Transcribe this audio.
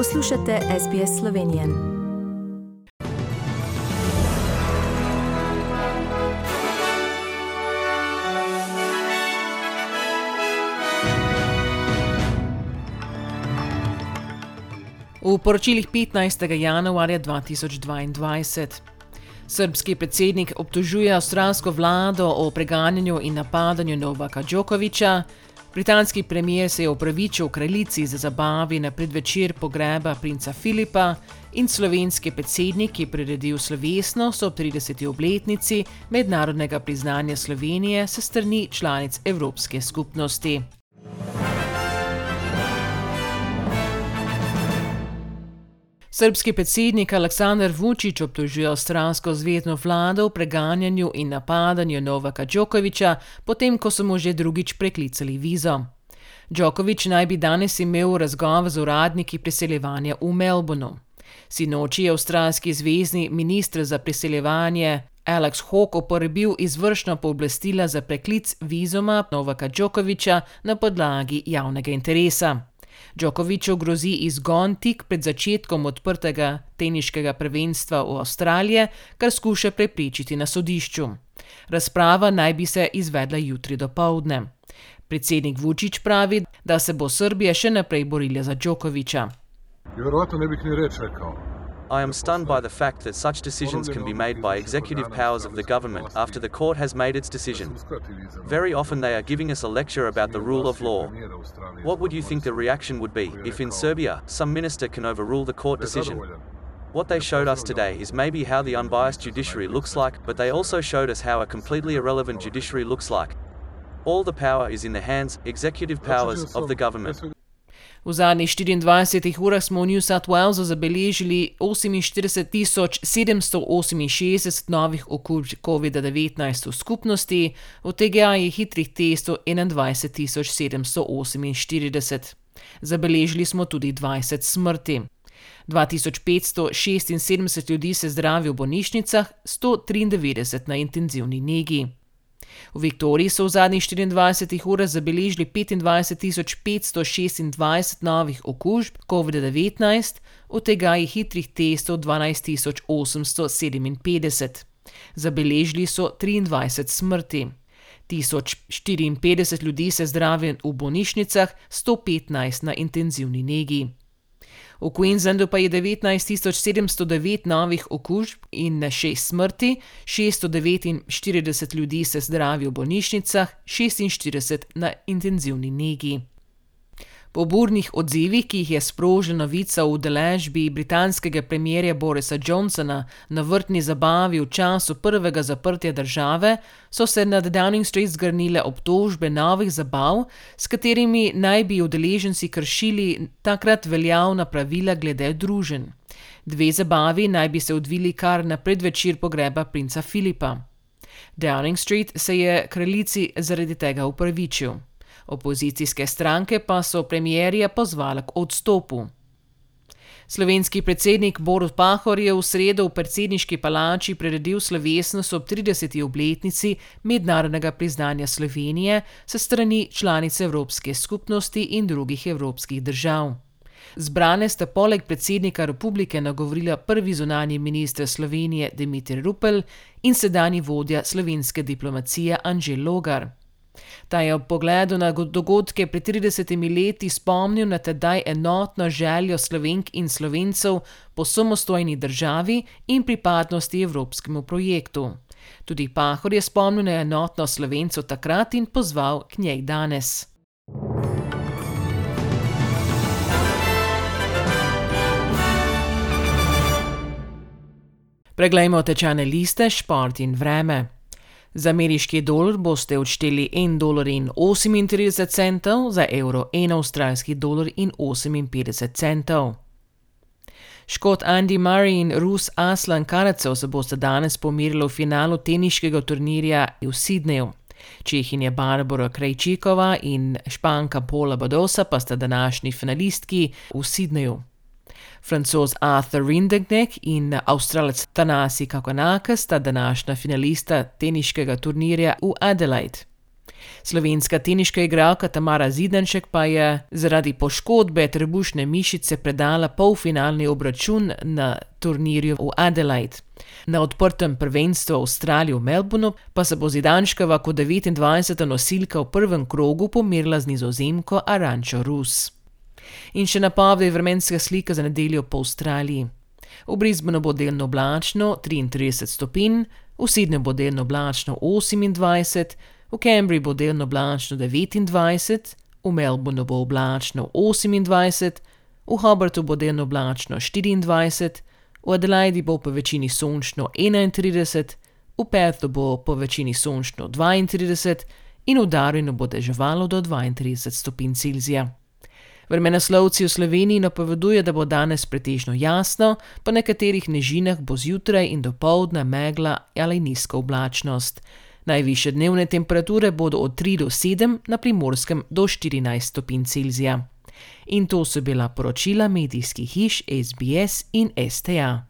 Poslušate SBS Slovenije. V poročilih 15. januarja 2022. Srbski predsednik obtožuje avstralsko vlado o preganjanju in napadanju Novaka Djokoviča, britanski premijer se je opravičil kraljici za zabavi na predvečer pogreba princa Filipa in slovenski predsednik je priredil slovesnost ob 30. obletnici mednarodnega priznanja Slovenije se strani članic Evropske skupnosti. Srbski predsednik Aleksandar Vučić obtožuje avstralsko zvezdno vlado v preganjanju in napadanju Novaka Djokoviča, potem ko so mu že drugič preklicali vizo. Djokovič naj bi danes imel razgovor z uradniki priseljevanja v Melbournu. Sinoči je avstralski zvezdni ministr za priseljevanje Alex Hawke uporabil izvršno pooblastila za preklic vizuma Novaka Djokoviča na podlagi javnega interesa. Djokoviču grozi izgon tik pred začetkom odprtega teniškega prvenstva v Avstraliji, kar skuša preprečiti na sodišču. Razprava naj bi se izvedla jutri do povdne. Predsednik Vučić pravi, da se bo Srbija še naprej borila za Djokoviča. Verjetno ne bi ni reč rekel. I am stunned by the fact that such decisions can be made by executive powers of the government after the court has made its decision. Very often they are giving us a lecture about the rule of law. What would you think the reaction would be if in Serbia some minister can overrule the court decision? What they showed us today is maybe how the unbiased judiciary looks like, but they also showed us how a completely irrelevant judiciary looks like. All the power is in the hands, executive powers, of the government. V zadnjih 24 urah smo v New South Walesu zabeležili 48 768 novih okužb COVID-19 v skupnosti, od tega je hitrih testov 21 748. Zabeležili smo tudi 20 smrti. 2576 ljudi se zdravi v bolnišnicah, 193 na intenzivni negi. V Viktoriji so v zadnjih 24 urah zabeležili 25.526 novih okužb COVID-19, od tega je hitrih testov 12.857. Zabeležili so 23 smrti. 1054 ljudi se zdravi v bolnišnicah, 115 na intenzivni negi. V Queenslandu pa je 19.709 novih okužb in 6 smrti, 649 ljudi se zdravi v bolnišnicah, 46 na intenzivni negi. Po burnih odzivih, ki jih je sprožila novica o udeležbi britanskega premjerja Borisa Johnsona na vrtni zabavi v času prvega zaprtja države, so se nad Downing Street zgrnile obtožbe novih zabav, s katerimi naj bi udeleženci kršili takrat veljavna pravila glede družen. Dve zabavi naj bi se odvili kar na predvečer pogreba princa Filipa. Downing Street se je kraljici zaradi tega upravičil. Opozicijske stranke pa so premijerja pozvale k odstopu. Slovenski predsednik Borut Pahor je v sredo v predsedniški palači priredil slovesnost ob 30. obletnici mednarodnega priznanja Slovenije se strani članice Evropske skupnosti in drugih evropskih držav. Zbrane sta poleg predsednika republike nagovorila prvi zunani minister Slovenije Dimitri Rupel in sedanji vodja slovenske diplomacije Anžel Logar. Ta je ob pogledu na dogodke pred 30 leti spomnil na tedaj enotno željo slovenk in slovencev po samostojni državi in pripadnosti evropskemu projektu. Tudi Pahor je spomnil na enotno slovencev takrat in pozval k njej danes. Preglejmo tečane liste, šport in vreme. Za ameriški dolar boste odšteli 1,38 dolarja, za evro 1 avstralski dolar in 58 centov. Škot Andy Murray in Rus Aslan Karacov se boste danes pomirili v finalu teniškega turnirja v Sydneyju. Čehinja Barbara Krajčikova in Španka Paula Badosa pa sta današnji finalistki v Sydneyju. Francoz Arthur Rindegnek in Avstralec Tanasi Kakonaka sta današnja finalista teniškega turnirja v Adelaide. Slovenska teniška igralka Tamara Zidanšek pa je zaradi poškodbe trebušne mišice predala polfinalni obračun na turnirju v Adelaide. Na odprtem prvenstvu v Avstraliji v Melbournu pa se bo Zidanškova kot 29. nosilka v prvem krogu pomirila z nizozemko Arančo Rus. In še napoved vremenska slika za nedeljo po Avstraliji. V Brisbaneu bo delno oblačno 33 stopinj, v Sydneyju bo delno oblačno 28, v Cambridgeu bo delno oblačno 29, v Melbournu bo oblačno 28, v Hobartu bo delno oblačno 24, v Adelaidi bo po večini sončno 31, v Perthu bo po večini sončno 32 in v Darwinu bo deževalo do 32 stopinj Celzija. Vremenoslovci v Sloveniji napoveduje, da bo danes pretežno jasno, po nekaterih nežinah bo zjutraj in do povdne megla ali nizka oblačnost. Najviše dnevne temperature bodo od 3 do 7, na primorskem do 14 stopinj Celzija. In to so bila poročila medijskih hiš SBS in STA.